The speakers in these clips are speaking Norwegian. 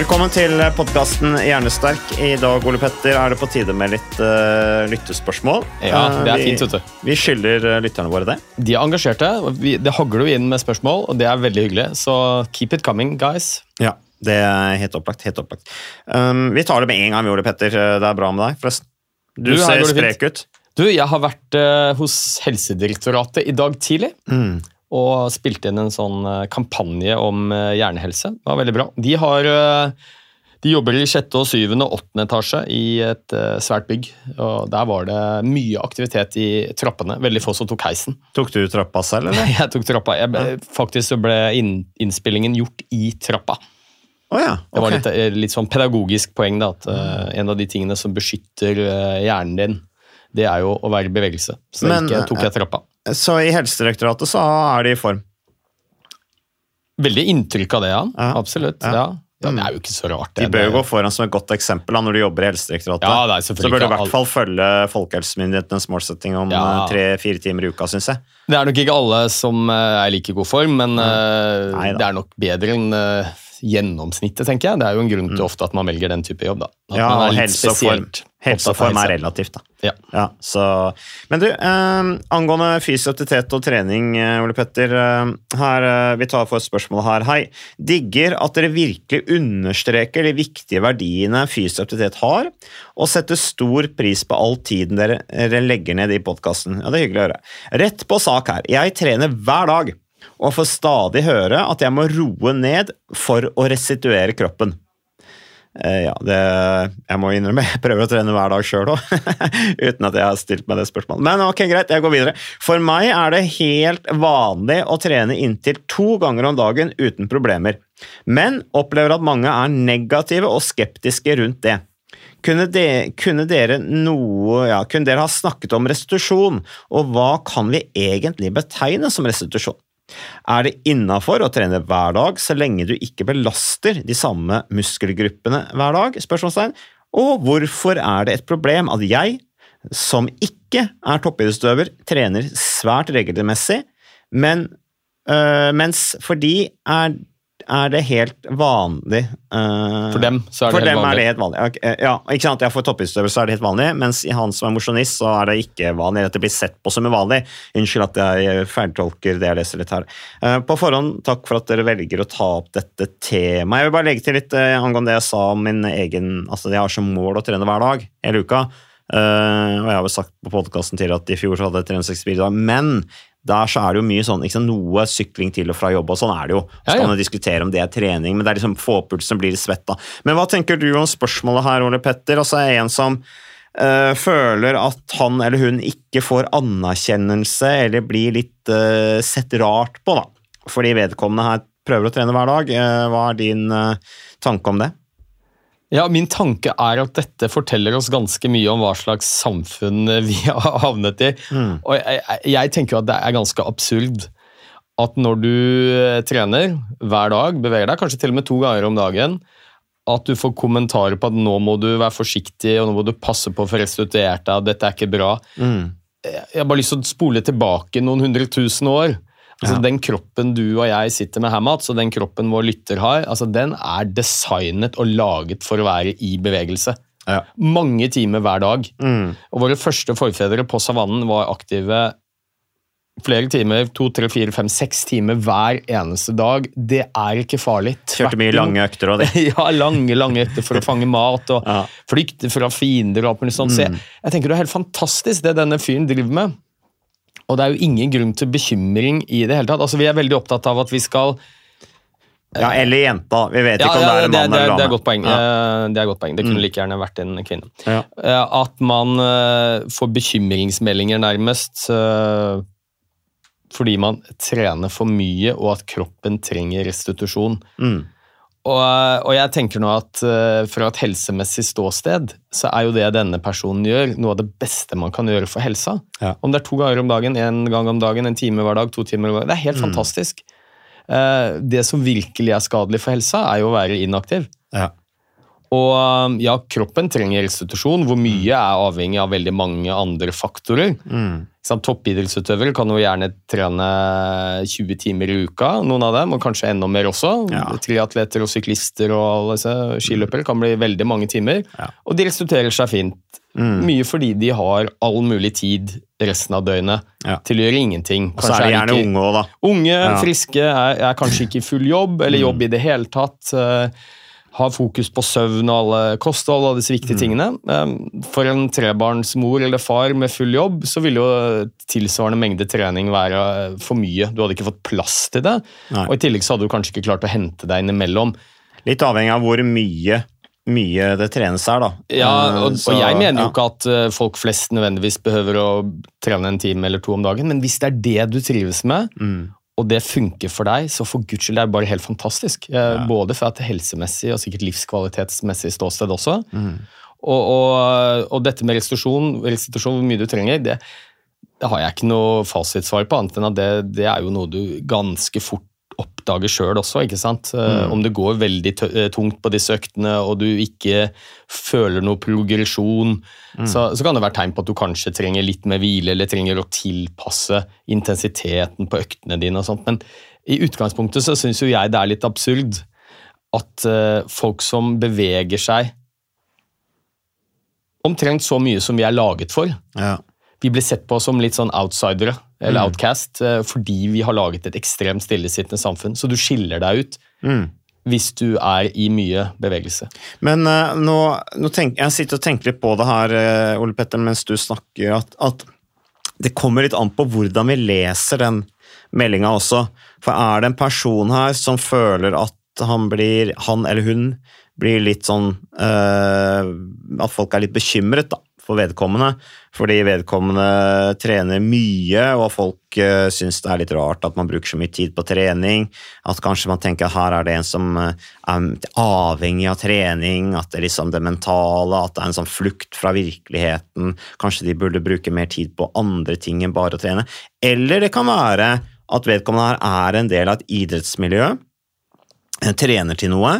Velkommen til podkasten Hjernesterk. I dag Ole Petter, er det på tide med litt uh, lyttespørsmål. Ja, det er vi, fint, vet du. Vi, skylder eh, lytterne våre det. De er engasjerte. vi, Det hagler jo inn med spørsmål, og det er veldig hyggelig. Så keep it coming, guys. Ja, Det er helt opplagt. helt opplagt. Um, vi tar det med en gang, Ole Petter. Det er bra med deg, forresten. Du, Du, ser sprek ut. Du, jeg har vært uh, hos Helsedirektoratet i dag tidlig. Mm. Og spilte inn en sånn eh, kampanje om eh, hjernehelse. Det var veldig bra. De har eh, de jobber i sjette, og syvende og åttende etasje i et svært bygg. og Der var det mye aktivitet i trappene. Veldig få som tok heisen. Tok du trappa selv, eller? Jeg tok trappa. Jeg, ble- faktisk så ble innspillingen gjort i trappa. Oh ja. Det var litt, litt sånn pedagogisk poeng. da, at eh, En av de tingene som beskytter hjernen din, det er jo å være i bevegelse. Så Men, ikke tok jeg trappa. Så i Helsedirektoratet så er de i form. Veldig inntrykk av det, ja. Ja. Absolutt. Ja. Ja. Ja, det er jo ikke så rart. De bør jo gå foran som et godt eksempel da, når du jobber i Helsedirektoratet. Ja, det er så bør du i hvert fall følge folkehelsemyndighetenes målsetting om Ja. tre-fire timer i uka, syns jeg. Det er nok ikke alle som eh, er i like god form, men mm. Nei det er nok bedre enn eh, gjennomsnittet, tenker jeg. Det er jo en grunn til ofte at man velger den type jobb. da. At Mm. Ja, man er litt spesielt Helse og opptatt av er relativt, da. Ja. så. Men du, eh, angående fysisk aktivitet og trening, eh, Ole Petter. Eh, her, eh, vi tar for et spørsmål her. Hei. Digger at dere virkelig understreker de viktige verdiene fysisk aktivitet har, og setter stor pris på all tiden dere, dere legger ned i podkasten. Ja, det er hyggelig å høre. Rett på sak her. Jeg trener hver dag, og får stadig høre at jeg må roe ned for å restituere kroppen. Eh, ja, det, jeg må innrømme, jeg prøver å trene hver dag sjøl òg, uten at jeg har stilt meg det spørsmålet. Men ok, greit, jeg går videre. For meg er det helt vanlig å trene inntil to ganger om dagen uten problemer, men opplever at mange er negative og skeptiske rundt det. Kunne, de, kunne, dere noe, ja, kunne dere ha snakket om restitusjon, og hva kan vi egentlig betegne som restitusjon? Er det innafor å trene hver dag så lenge du ikke belaster de samme muskelgruppene hver dag? Spørsmålstegn. Og hvorfor er det et problem at jeg, som ikke er toppidrettsutøver, trener svært regelmessig, men øh, mens for de er, er det helt vanlig Uh, For dem så er det for helt dem vanlig. er det helt vanlig. Ok, eh, Ja, ikke sant? Ja, For toppidrettsutøvere så er det helt vanlig, mens i han som er mosjonist, så er det ikke vanlig. Dette blir sett på som uvanlig. Unnskyld at jeg feiltolker det jeg leser litt her. Uh, På forhånd, takk for at dere velger å ta opp dette temaet. Jeg vil bare legge til litt uh, angående det jeg sa om min egen Altså, jeg har som mål å trene hver dag hele uka. Og jeg har vel sagt på podkasten tidligere at i fjor så hadde jeg 364 dager, men der så er det jo mye sånn, sant, noe sykling til og fra jobb, og sånn er det jo. Så kan man diskutere om det er trening, men det er liksom få pulsen blir svett da. Men hva tenker du om spørsmålet her, Ole Petter? Altså er en som øh, føler at han eller hun ikke får anerkjennelse, eller blir litt øh, sett rart på, da. Fordi vedkommende her prøver å trene hver dag. Eh, hva er din tanke om det? Ja, Min tanke er at dette forteller oss ganske mye om hva slags samfunn vi har havnet i. Og jeg, jeg- tenker jo at det er ganske absurd at når du eh, trener hver dag, beveger deg kanskje til og med to ganger om dagen, at du får kommentarer på at nå må du være forsiktig og nå må du passe på å få restituert deg, dette er ikke bra. Jeg har bare lyst til å spole tilbake noen hundre tusen år. Altså Den kroppen du og jeg sitter med her, Mats, og den kroppen vår lytter har, altså den er designet og laget for å være i bevegelse. Ja. Mange timer hver dag. Mm. Og våre første forfedre på savannen var aktive flere timer, to, tre, fire, fem, seks timer hver eneste dag. Det er ikke farlig. Kjørte mye lange økter òg, det. ja, lange lange økter for å fange mat og Ja. flykte fra fiender. og alt mulig sånt. Så jeg, jeg tenker Det er helt fantastisk det denne fyren driver med. Og det er jo ingen grunn til bekymring i det hele tatt. Altså, Vi er veldig opptatt av at vi skal Ja, eller jenta. Vi vet ikke ja, om det er en mann det, eller det er godt poeng. Ja. Eh, Det er godt poeng. Det kunne like gjerne vært en kvinne. Ja. Eh, At man eh, får bekymringsmeldinger nærmest fordi man trener for mye, og at kroppen trenger restitusjon. Mm. Og, og jeg tenker nå at eh, fra et helsemessig ståsted, så er jo det denne personen gjør, noe av det beste man kan gjøre for helsa. Ja. Om det er to ganger om dagen, en gang om dagen, en time hver dag, to timer hver dag, Det er Mm. helt fantastisk. Eh, Det som virkelig er skadelig for helsa, er jo å være inaktiv. Ja. Og um, ja, kroppen trenger restitusjon, hvor mye er avhengig av veldig mange andre faktorer. Mm. Toppidrettsutøvere kan jo gjerne trene 20 timer i uka, noen av dem, og kanskje enda mer også. Ja. Triatleter og syklister og alle disse skiløpere kan bli veldig mange timer. Ja. Og de resulterer seg fint. Mm. Mye fordi de har all mulig tid resten av døgnet Ja. til å gjøre ingenting. Og så er de gjerne unge òg, da. Unge. Mm. friske, er, er kanskje ikke i full jobb, eller jobb i det hele tatt. eh, har fokus på søvn og alle kosthold og disse Mm. viktige tingene. Eh, For en trebarnsmor eller far med full jobb, så ville jo tilsvarende mengde trening være eh, for mye. Du hadde ikke fått plass til det, Nei. og i tillegg så hadde du kanskje ikke klart å hente deg innimellom. Litt avhengig av hvor mye, mye det trenes her, da. Ja, Eh, og, så- og jeg mener jo ja. ikke at eh, folk flest nødvendigvis behøver å trene en time eller to om dagen, men hvis det er det du trives med, Mm. Og det funker for deg, så for guds skyld det er bare helt fantastisk. Eh, Både fra et helsemessig og sikkert livskvalitetsmessig ståsted også. Mm. Og, og, og dette med restitusjon, restitusjon, hvor mye du trenger, det, det har jeg ikke noe fasitsvar på, annet enn at det, det er jo noe du ganske fort oppdager sjøl også. ikke sant? Eh, Mm. Om det går veldig eh, tungt på disse øktene, og du ikke føler noe progresjon, Mm. så, så kan det være tegn på at du kanskje trenger litt mer hvile, eller trenger å tilpasse intensiteten på øktene dine. og sånt. Men i utgangspunktet så syns jo jeg det er litt absurd at uh, folk som beveger seg omtrent så mye som vi er laget for, Ja. Vi blir sett på som litt sånn outsidere, eller Mm. outcast, eh, fordi vi har laget et ekstremt stillesittende samfunn. Så du skiller deg ut Mm. hvis du er i mye bevegelse. Men uh, nå, nå tenk, jeg sitter og tenker litt på det her, uh, Ole Petter, mens du snakker, at, at det kommer litt an på hvordan vi leser den meldinga også. For er det en person her som føler at han blir, han eller hun blir litt sånn eh, At folk er litt bekymret da, for vedkommende, fordi vedkommende trener mye, og folk uh, syns det er litt rart at man bruker så mye tid på trening. At kanskje man tenker at her er det en som eh, er avhengig av trening, at det er liksom det mentale, at det er en sånn flukt fra virkeligheten. Kanskje de burde bruke mer tid på andre ting enn bare å trene. Eller det kan være at vedkommende her er en del av et idrettsmiljø, eh, trener til noe,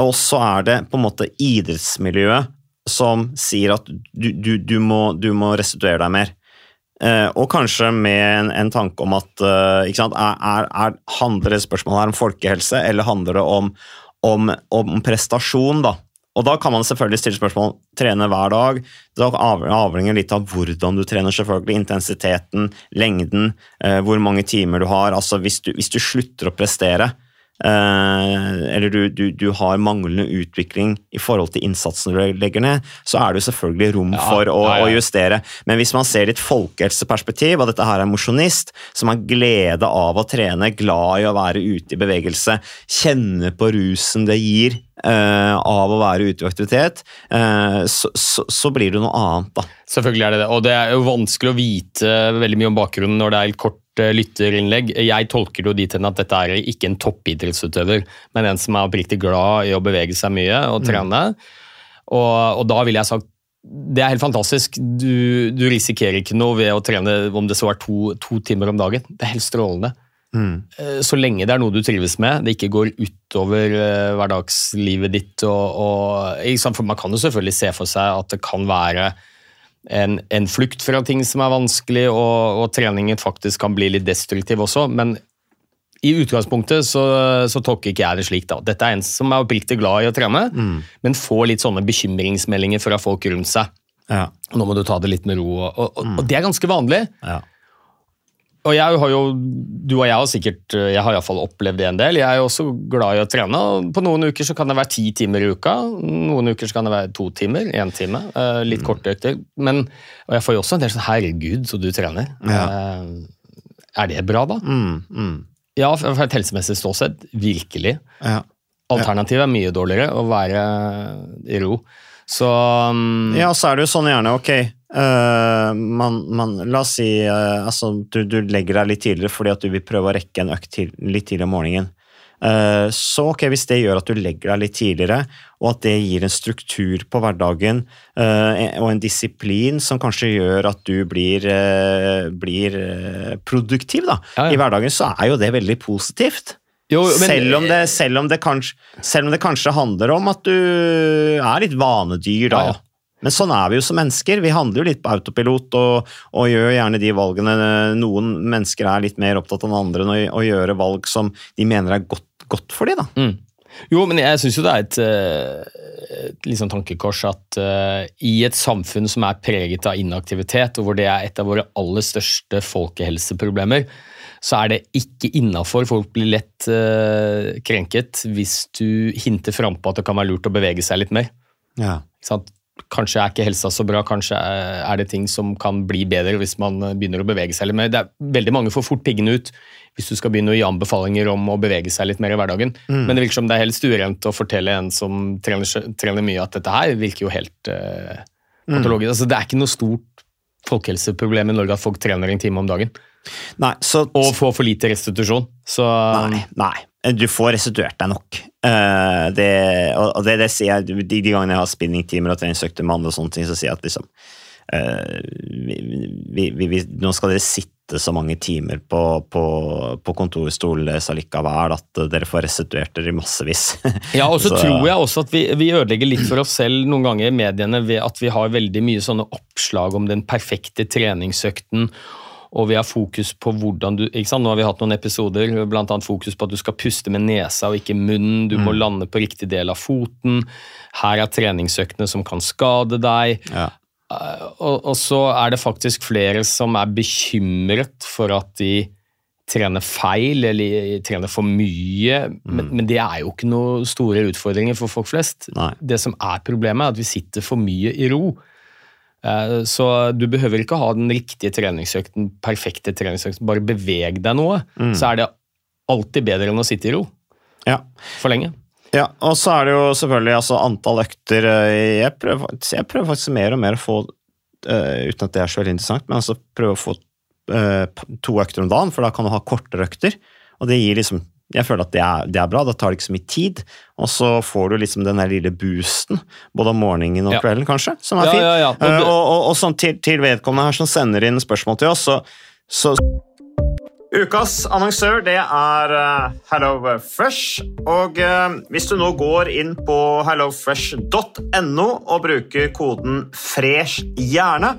og så er det på en måte idrettsmiljøet som sier at du, du, du, må, du må restituere deg mer. Eh, og kanskje med en, en tanke om at eh, sant, er, er, er, Handler det spørsmålet her om folkehelse, eller handler det om, om, om prestasjon? da? Og da kan man selvfølgelig stille spørsmål trene hver dag. Det av- avhenger litt av hvordan du trener, selvfølgelig. Intensiteten, lengden, eh, hvor mange timer du har. Altså hvis du, hvis du slutter å prestere, eller du, du, du har manglende utvikling i forhold til innsatsen du legger ned, så er det jo selvfølgelig rom Ja, for å, ja, ja. å justere. Men hvis man ser litt folkehelseperspektiv, og dette her er mosjonist, som har glede av å trene, glad i å være ute i bevegelse, kjenne på rusen det gir uh, av å være ute i aktivitet, uh, så, så, så blir det noe annet, da. Selvfølgelig er det det, og det er jo vanskelig å vite veldig mye om bakgrunnen når det er helt kort eh, lytterinnlegg. Jeg tolker det jo dit hen at dette er ikke en toppidrettsutøver, men en som er oppriktig glad i å bevege seg mye og trene. Og, og da ville jeg sagt det er helt fantastisk. Du, du risikerer ikke noe ved å trene om det så er to, to timer om dagen. Det er helt strålende. Mm. Så lenge det er noe du trives med, det ikke går utover eh, hverdagslivet ditt. Og, og. For man kan jo selvfølgelig se for seg at det kan være en, en flukt fra ting som er vanskelig, og, og treningen faktisk kan bli litt destruktiv også. Men i utgangspunktet så, så tolker ikke jeg det slik. da. Dette er en som er oppriktig glad i å trene, men får litt sånne bekymringsmeldinger fra folk rundt seg. Ja. Nå må du ta det litt med ro. Og, og, mm. og det er ganske vanlig. Ja. Og jeg har jo, du og jeg har sikkert Jeg har iallfall opplevd det en del. Jeg er jo også glad i å trene. På noen uker så kan det være ti timer i uka. Noen uker så kan det være to timer. Én time. Litt Litt korte økter. Men, og jeg får jo også en del sånn 'herregud, så du trener'. Ja. Er det bra, da? Mm, mm. Ja, fra et helsemessig ståsted. Virkelig. ja. Alternativet er mye dårligere, å være i ro. Så um, Ja, så er det jo sånn gjerne, ok eh, man, man, La oss si uh, altså, du, du legger deg litt tidligere fordi at du vil prøve å rekke en økt til, litt tidligere om morgenen. Uh, så ok, hvis det gjør at du legger deg litt tidligere, og at det gir en struktur på hverdagen og en disiplin som kanskje gjør at du blir, blir produktiv da, Ja, ja. i hverdagen, så er jo det veldig positivt. jo, men- selv, om det, selv, om det kanskje, selv om det kanskje handler om at du er litt vanedyr, da. Ja. Men sånn er vi jo som mennesker. Vi handler jo litt på autopilot og, og gjør gjerne de valgene. Noen mennesker er litt mer opptatt enn andre enn å, gjøre valg som de mener er godt, godt for. Da. Mm. Jo, men jeg syns jo det er et, eh, et sånn tankekors at uh, i et samfunn som er preget av inaktivitet, og hvor det er et av våre aller største folkehelseproblemer, så er det ikke innafor. Folk blir lett uh, krenket hvis du hinter frampå at det kan være lurt å bevege seg litt mer. Ja. Kanskje er ikke helsa så bra, kanskje er det ting som kan bli bedre hvis man begynner å bevege seg litt mer. Det er Veldig mange får fort piggene ut hvis du skal begynne å gi anbefalinger om å bevege seg litt mer i hverdagen. Men det virker som det er helt urent å fortelle en som trener, trener mye, at dette her virker jo helt uh, patologisk. Altså, det er ikke noe stort folkehelseproblem i Norge at folk trener en time om dagen. Nei, så Og får for lite restitusjon. Så Nei, nei. Du får restituert deg nok. Uh, det, og det, det sier jeg de, de gangene jeg har spinningtimer og treningsøkter med andre og sånne ting, så sier jeg at liksom uh, vi, vi, vi, vi, Nå skal dere sitte så mange timer på, på, på kontorstol allikevel at dere får restituert dere massevis. Ja, og så Så- tror jeg også at vi, vi ødelegger litt for oss selv noen ganger i mediene ved at vi har veldig mye sånne oppslag om den perfekte treningsøkten, og vi har fokus på hvordan du ikke sant? Nå har vi hatt noen episoder, annet fokus på at du skal puste med nesa og ikke munnen, du må lande på riktig del av foten, her er treningsøktene som kan skade deg, Ja. Eh, og, og så er det faktisk flere som er bekymret for at de trener feil eller trener for mye, men, men det er jo ikke noen store utfordringer for folk flest. Nei. Det som er problemet, er at vi sitter for mye i ro. Eh, Så du behøver ikke ha den riktige treningsøkten, perfekte treningsøkten, bare beveg deg noe, så er det alltid bedre enn å sitte i ro Ja. for lenge. Ja, og så er det jo selvfølgelig altså, antall økter eh, jeg prøver, jeg prøver faktisk mer og mer å få eh, Uten at det er så veldig interessant, men altså prøve å få to økter om dagen, for da kan du ha kortere økter. Og det gir liksom Jeg føler at det er, det er bra, da tar det ikke så mye tid. Og så får du liksom den der lille boosten, både om morgenen og Ja. kvelden, kanskje, som er Ja, fin. ja, ja. Og Eh, og, og, og sånn til, til vedkommende her som sender inn spørsmål til oss, så, så Ukas annonsør det er eh, HelloFresh. Og eh, hvis du nå går inn på hellofresh.no og bruker koden 'fresh hjerne',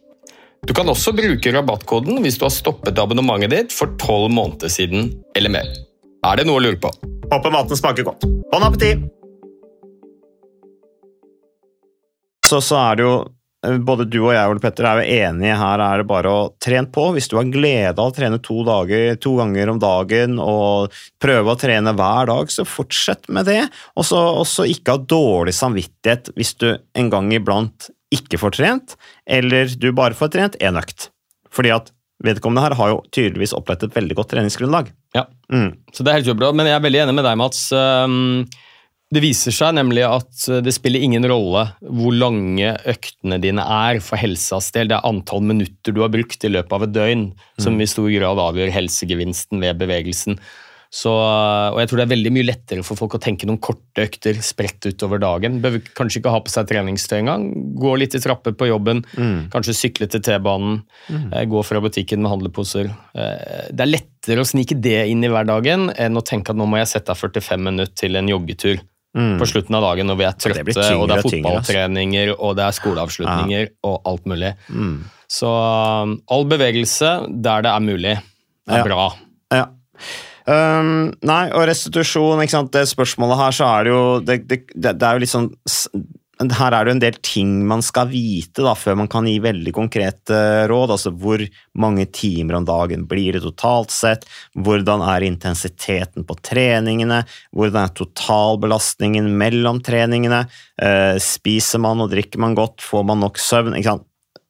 Du kan også bruke rabattkoden hvis du har stoppet abonnementet ditt for tolv måneder siden eller mer. Er det noe å lure på? Håper maten smaker godt. Bon appétit! Så, så er det jo eh, både du og jeg Ole Petter, er jo enige her er det bare å trene på. Hvis du har glede av å trene to, dager, to ganger om dagen og prøve å trene hver dag, så fortsett med det. Og så også ikke ha dårlig samvittighet hvis du en gang iblant ikke får trent, eller du bare får trent én økt. Fordi at vedkommende her har jo tydeligvis opplevd et veldig godt treningsgrunnlag. Ja, Mm. så det er helt superbra, men jeg er veldig enig med deg, Mats. Um, Det viser seg nemlig at det spiller ingen rolle hvor lange øktene dine er for helsas del. Det er antall minutter du har brukt i løpet av et døgn som i stor grad avgjør helsegevinsten ved bevegelsen. Så, og jeg tror det er veldig mye lettere for folk å tenke noen korte økter spredt utover dagen. Bør kanskje ikke ha på seg treningstøy engang. Gå litt i trapper på jobben, kanskje sykle til T-banen, Mm. gå fra butikken med handleposer. Eh, Det er lettere å snike det inn i hverdagen enn å tenke at nå må jeg sette av 45 minutter til en joggetur. På slutten av dagen når vi er det trøtte, og det er altså. fotballtreninger og det er skoleavslutninger og alt mulig. Så um, all bevegelse der det er mulig, er Ja. bra. Ja. Um, nei, og restitusjon, ikke sant? det spørsmålet her, så er det jo det, det, det er jo litt sånn her er det jo en del ting man skal vite da, før man kan gi veldig konkrete råd. altså Hvor mange timer om dagen blir det totalt sett? Hvordan er intensiteten på treningene? Hvordan er totalbelastningen mellom treningene? Eh, spiser man og drikker man godt? Får man nok søvn? Ikke sant?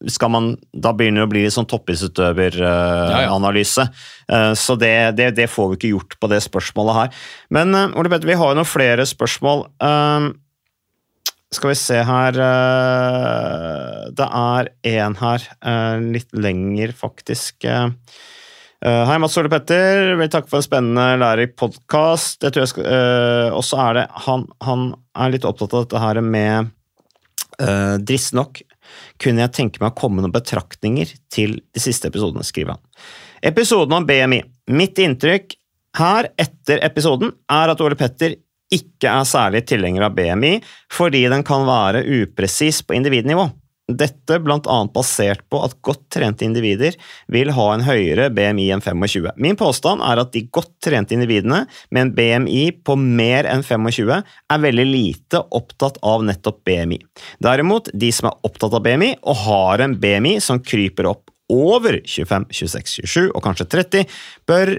Skal man, da begynner det å bli litt sånn toppidrettsutøveranalyse. Eh, Så det, det, det får vi ikke gjort på det spørsmålet her. Men eh, Ole Petter, vi har jo noen flere spørsmål. Um, skal vi se her eh, Det er en her, eh, litt lenger faktisk. Eh, eh, Hei, Mats Ole Petter. Vil takke for en spennende lærerik podkast. Og så er det han, han er litt opptatt av dette her med uh, Dristig nok kunne jeg tenke meg å komme noen betraktninger til de siste episodene, skriver han. Episoden om BMI. Mitt inntrykk her etter episoden er at Ole Petter ikke er særlig tilhenger av BMI, fordi den kan være upresis på individnivå. Dette annet basert på at godt trente individer vil ha en høyere BMI enn 25. Min påstand er at de godt trente individene med en BMI på mer enn 25 er veldig lite opptatt av nettopp BMI. Derimot, de som er opptatt av BMI og har en BMI som kryper opp over 25, 26, 27 og kanskje 30, bør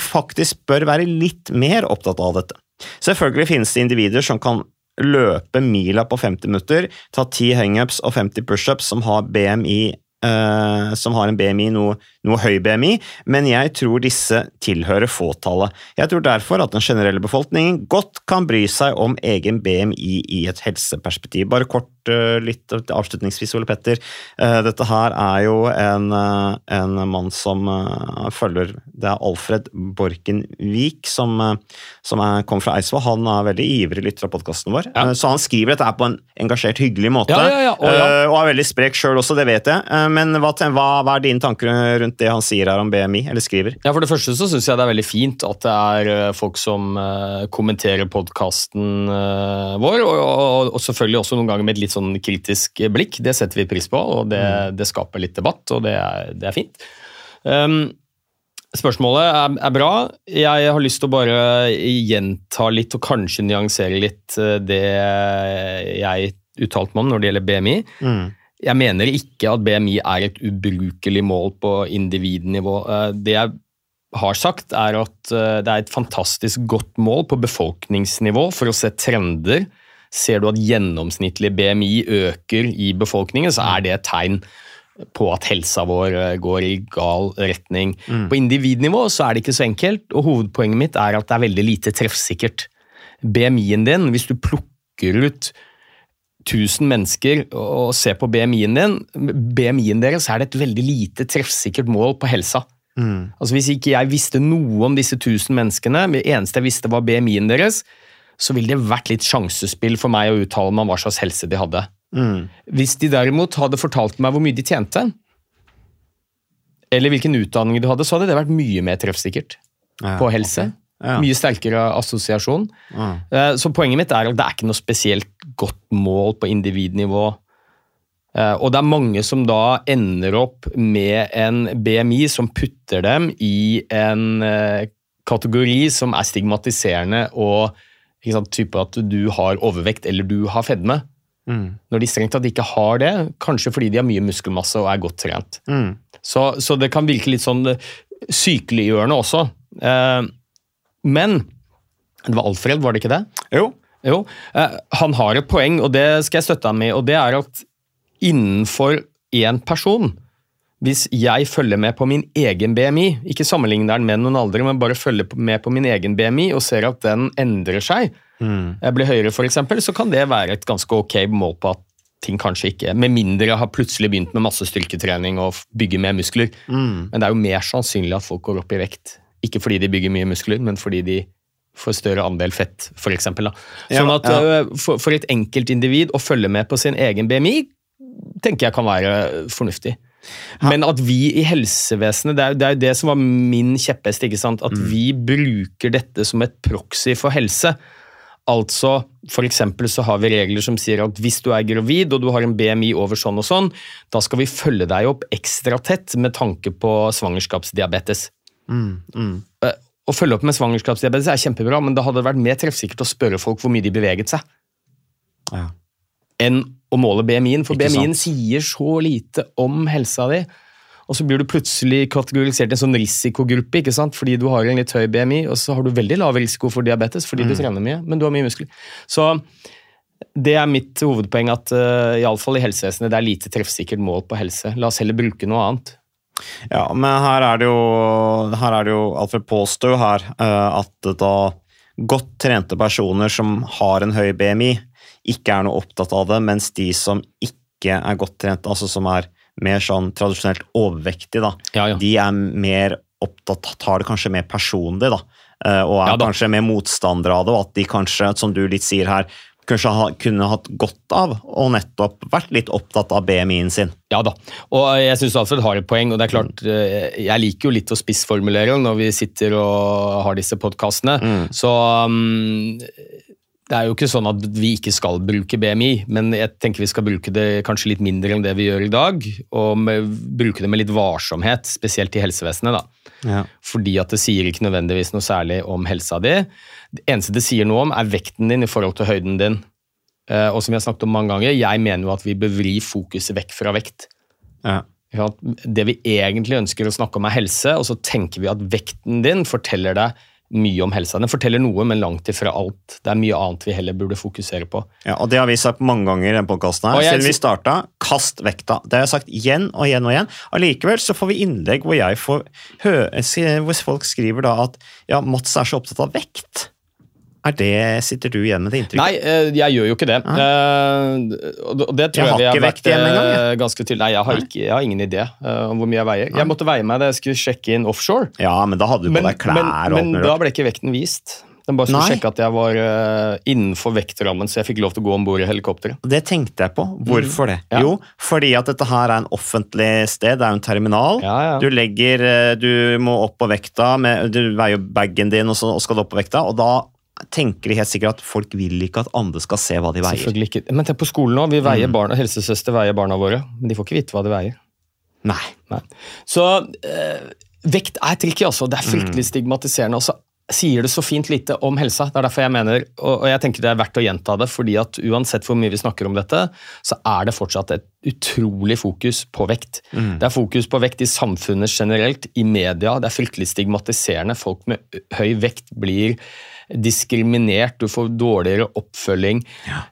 faktisk bør være litt mer opptatt av dette. Selvfølgelig finnes det individer som kan løpe mila på 50 minutter, ta 10 hangups og 50 pushups som har BMI eh, som har en BMI, noe, noe høy BMI, men jeg tror disse tilhører fåtallet. Jeg tror derfor at den generelle befolkningen godt kan bry seg om egen BMI i et helseperspektiv. Bare kort uh, litt avslutningsvis, Ole Petter. Uh, dette her er jo en, en mann som følger Det er Alfred Borken Vik, som, som er, kom fra Eidsvoll. Han er veldig ivrig lytter av podkasten vår, Ja. Så han skriver dette på en engasjert, hyggelig måte. Ja, ja. Eh, og er veldig sprek sjøl også, det vet jeg. Eh, Men hva, hva, hva er dine tanker rundt det han sier her om BMI, eller skriver? Ja, For det første så syns jeg det er veldig fint at det er eh, folk som eh, kommenterer podkasten vår, og, og, og selvfølgelig også noen ganger med et litt sånn kritisk blikk. Det setter vi pris på, og det, det skaper litt debatt, og det er, det er fint. Um, spørsmålet er, er bra. Jeg har lyst til å bare gjenta litt og kanskje nyansere litt eh, det jeg uttalte meg om når det gjelder BMI. Jeg mener ikke at BMI er et ubrukelig mål på individnivå. Eh, Det jeg har sagt, er at eh, det er et fantastisk godt mål på befolkningsnivå for å se trender. Ser du at gjennomsnittlig BMI øker i befolkningen, så er det et tegn på at helsa vår eh, går i gal retning. På individnivå så er det ikke så enkelt, og hovedpoenget mitt er at det er veldig lite treffsikkert. BMI-en din, hvis du plukker ut 1000 mennesker og ser på BMI-en din, BMI-en deres er det et veldig lite treffsikkert mål på helsa. Altså Hvis ikke jeg visste noe om disse 1000 menneskene, det eneste jeg visste var BMI-en deres, så ville det vært litt sjansespill for meg å uttale meg om hva slags helse de hadde. Hvis de derimot hadde fortalt meg hvor mye de tjente, eller hvilken utdanning de hadde, så hadde det vært mye mer treffsikkert på helse. Ja. Mye sterkere assosiasjon. Ja. Så poenget mitt er at det er ikke noe spesielt godt mål på individnivå. Eh, Og det er mange som da ender opp med en BMI som putter dem i en eh, kategori som er stigmatiserende og ikke sant, type at du har overvekt eller du har fedme. Når de strengt tatt ikke har det, kanskje fordi de har mye muskelmasse og er godt trent. Så, så det kan virke litt sånn eh, sykeliggjørende også. Eh, men det var Alfred, var det ikke det? Jo. Jo. Eh, han har et poeng, og det skal jeg støtte ham med, og det er at innenfor én person hvis jeg følger med på min egen BMI, ikke sammenligner den med noen aldre, men bare følger med på min egen BMI og ser at den endrer seg, jeg blir høyere f.eks., så kan det være et ganske ok mål på at ting kanskje ikke Med mindre jeg har plutselig begynt med masse styrketrening og bygger mer muskler. Men det er jo mer sannsynlig at folk går opp i vekt. Ikke fordi de bygger mye muskler, men fordi de får større andel fett, f.eks. Sånn at ja. øh, for, for et enkeltindivid å følge med på sin egen BMI, tenker jeg kan være fornuftig. Men at vi i helsevesenet, det er, jo det som var min kjepphest, ikke sant? at vi bruker dette som et proxy for helse. Altså, for så har vi regler som sier at hvis du er gravid og du har en BMI over sånn og sånn, da skal vi følge deg opp ekstra tett med tanke på svangerskapsdiabetes. Eh, Å følge opp med svangerskapsdiabetes er kjempebra, men da hadde det vært mer treffsikkert å spørre folk hvor mye de beveget seg, Ja. enn å måle BMI-en, for BMI-en sier så lite om helsa di. Og så blir du plutselig kategorisert i en sånn risikogruppe ikke sant? fordi du har en litt høy BMI, og så har du veldig lav risiko for diabetes fordi Mm. du trener mye, men du har mye muskler. Så det er mitt hovedpoeng at uh, iallfall i helsevesenet det er lite treffsikkert mål på helse. La oss heller bruke noe annet. Ja, men her er det jo, her er det jo Alfred påstår jo her eh, at da godt trente personer som har en høy BMI, ikke er noe opptatt av det, mens de som ikke er godt trent, altså som er mer sånn tradisjonelt overvektige, da, Ja, ja. de er mer opptatt, tar det kanskje mer personlig, da, eh, og er Ja kanskje mer motstandere av det, og at de kanskje, som du litt sier her, kanskje ha, kunne hatt godt av og nettopp vært litt opptatt av BMI-en sin. Ja da, og jeg syns Alfred har et poeng. og det er klart, eh, Jeg liker jo litt å spissformulere når vi sitter og har disse podkastene. Så um, det er jo ikke sånn at vi ikke skal bruke BMI, men jeg tenker vi skal bruke det kanskje litt mindre enn det vi gjør i dag. Og med, bruke det med litt varsomhet, spesielt i helsevesenet. da. Ja. Fordi at det sier ikke nødvendigvis noe særlig om helsa di. Det eneste det sier noe om, er vekten din i forhold til høyden din. Eh, Og som jeg har snakket om mange ganger, jeg mener jo at vi bør vri fokuset vekk fra vekt. Ja. Det vi egentlig ønsker å snakke om er helse, og så tenker vi at vekten din forteller deg mye om helsa. Den forteller noe, men langt ifra alt. Det er mye annet vi heller burde fokusere på. Ja, og Det har vi sagt mange ganger i denne podkasten. Siden vi starta, kast vekta. Det har jeg sagt igjen og igjen og igjen. Allikevel så får vi innlegg hvor, jeg får hø hvor folk skriver da at ja, Mats er så opptatt av vekt. Er det, Sitter du igjen med det inntrykket? Nei, eh, jeg gjør jo ikke det. Ah. det- tror Jeg har ikke vekt igjen engang, eh, ganske til. Nei, jeg har, ikke, jeg har ingen idé eh, om hvor mye jeg veier. Jeg måtte veie meg da jeg skulle sjekke inn offshore. Ja, men da hadde du på Men, deg klær men, og alt men da ble ikke vekten vist. Den bare skulle Nei. sjekke at jeg var eh, innenfor vektrammen, så jeg fikk lov til å gå om bord i helikopteret. Det tenkte jeg på. Hvorfor det? Ja. Jo, fordi at dette her er en offentlig sted. Det er jo en terminal. Ja, ja. Du legger eh, Du må opp på vekta, med, du veier bagen din, og så og skal du opp på vekta. Og da tenker de helt sikkert at folk vil ikke at andre skal se hva de veier. Selvfølgelig ikke. Men tenk på skolen nå. Vi Mm. veier barna, Helsesøster veier barna våre, men de får ikke vite hva de veier. Nei. Nei. Så øh, vekt er tricky, altså. Det er fryktelig stigmatiserende. Og så sier det så fint lite om helsa. Det er derfor jeg mener, og, jeg tenker det er verdt å gjenta det, fordi at uansett hvor mye vi snakker om dette, så er det fortsatt et utrolig fokus på vekt. Det er fokus på vekt i samfunnet generelt, i media. Det er fryktelig stigmatiserende. Folk med høy vekt blir diskriminert, du får dårligere oppfølging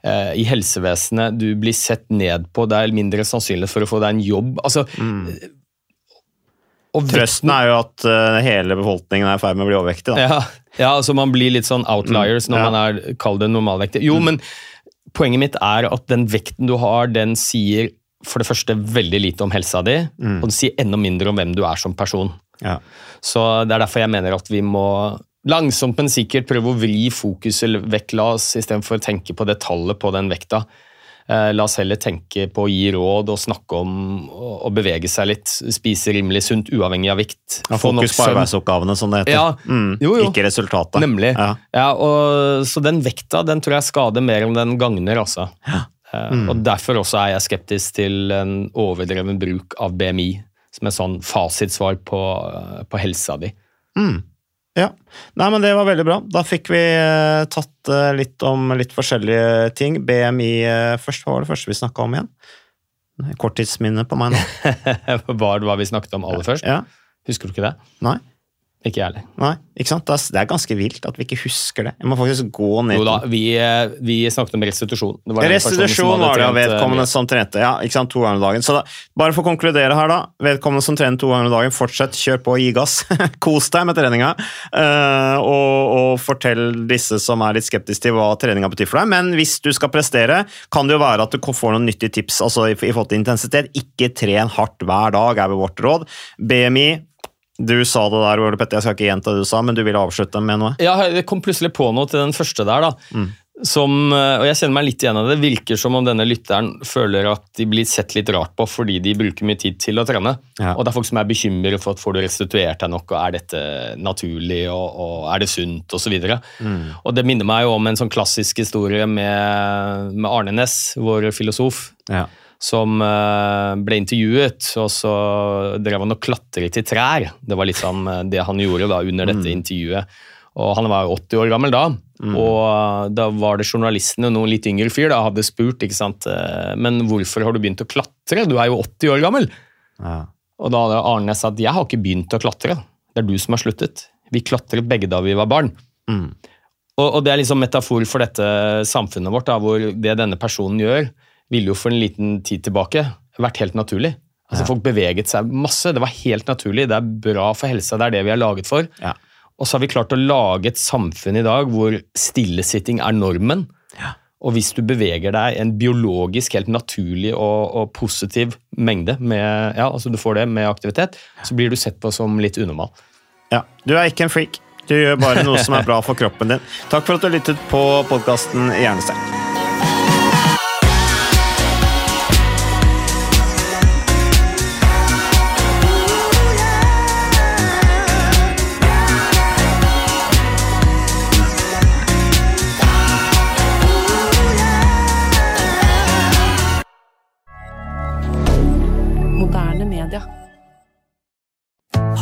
eh, i helsevesenet, du blir sett ned på, det er mindre sannsynlig for å få deg en jobb. Altså, og Trøsten er jo at uh, hele befolkningen er i ferd med å bli overvektig. Ja, ja, altså man blir litt sånn outliers når Mm, ja. man er, kall det normalvektig. Jo, men poenget mitt er at den vekten du har, den sier for det første veldig lite om helsa di, Mm. og den sier enda mindre om hvem du er som person. Ja. Så det er derfor jeg mener at vi må langsomt, men sikkert prøve å vri fokuset vekk. La oss istedenfor tenke på det tallet på den vekta. Eh, la oss heller tenke på å gi råd og snakke om å bevege seg litt. Spise rimelig sunt, uavhengig av vikt. Ja, fokus på arbeidsoppgavene, som det heter. Ja, Mm, jo, jo. Ikke resultatet. Nemlig. Ja. Ja. og, så den vekta den tror jeg skader mer enn den gagner. Altså. Ja. Mm. Og Derfor også er jeg skeptisk til en overdreven bruk av BMI som et sånn fasitsvar på, eh, på helsa di. Ja. Nei, men Det var veldig bra. Da fikk vi eh, tatt eh, litt om litt forskjellige ting. BMI eh, først. Hva var det første vi snakka om igjen? Korttidsminne på meg nå. Hva var vi snakket om aller først? Ja. Husker du ikke det? Nei. Ikke jeg heller. Nei, ikke sant? Det er- ganske vilt at vi ikke husker det. Jeg må faktisk gå ned Jo da, vi, vi snakket om restitusjon. Det var Restitusjon var det av eh, vedkommende som trente. Ja, ikke sant, to ganger om dagen. Så da, bare for å konkludere her, da. Vedkommende som trener to ganger om dagen, fortsett, kjør på gi gass. Kos deg med treninga. Uh, og, og fortell disse som er litt skeptiske til hva treninga betyr for deg. Men hvis du skal prestere, kan det jo være at du får noen nyttige tips altså i, i forhold til intensitet. Ikke tren hardt hver dag, er vel vårt råd. BMI. Du sa det der, Ole Petter, jeg skal ikke gjenta det du sa, men du ville avslutte med noe? Ja, det kom plutselig på noe til den første der, da. Mm. Som, eh, og jeg kjenner meg litt igjen av det. Det virker som om denne lytteren føler at de blir sett litt rart på fordi de bruker mye tid til å trene. Ja. Og det er folk som er bekymret for at får du restituert deg nok, og er dette naturlig, og, og er det sunt, osv. Mm. Og det minner meg jo om en sånn klassisk historie med, med Arne Næss, vår filosof. Ja. Som eh, ble intervjuet, og så drev han og klatret i trær. Det var liksom det han gjorde da under dette intervjuet. Og han var 80 år gammel da, og eh, da var det journalistene, og noen litt yngre fyr, da hadde spurt ikke sant, men hvorfor har du begynt å klatre? Du er jo 80 år gammel. Ja. Og da hadde Arne sagt jeg har ikke begynt å klatre, det er du som har sluttet. Vi klatret begge da vi var barn. Mm. Og, og det er liksom metafor for dette samfunnet vårt, da, hvor det denne personen gjør, ville jo for en liten tid tilbake vært helt naturlig. Altså Folk beveget seg masse, det var helt naturlig, det er bra for helsa, det er det vi er laget for. Ja. Og så har vi klart å lage et samfunn i dag hvor stillesitting er normen. Og hvis du beveger deg en biologisk helt naturlig og, og positiv mengde, med, ja, altså du får det med aktivitet, så blir du sett på som litt unormal. Ja, Du er ikke en freak. Du gjør bare noe som er bra for kroppen din. Takk for at du lyttet på podkasten Hjernesterk.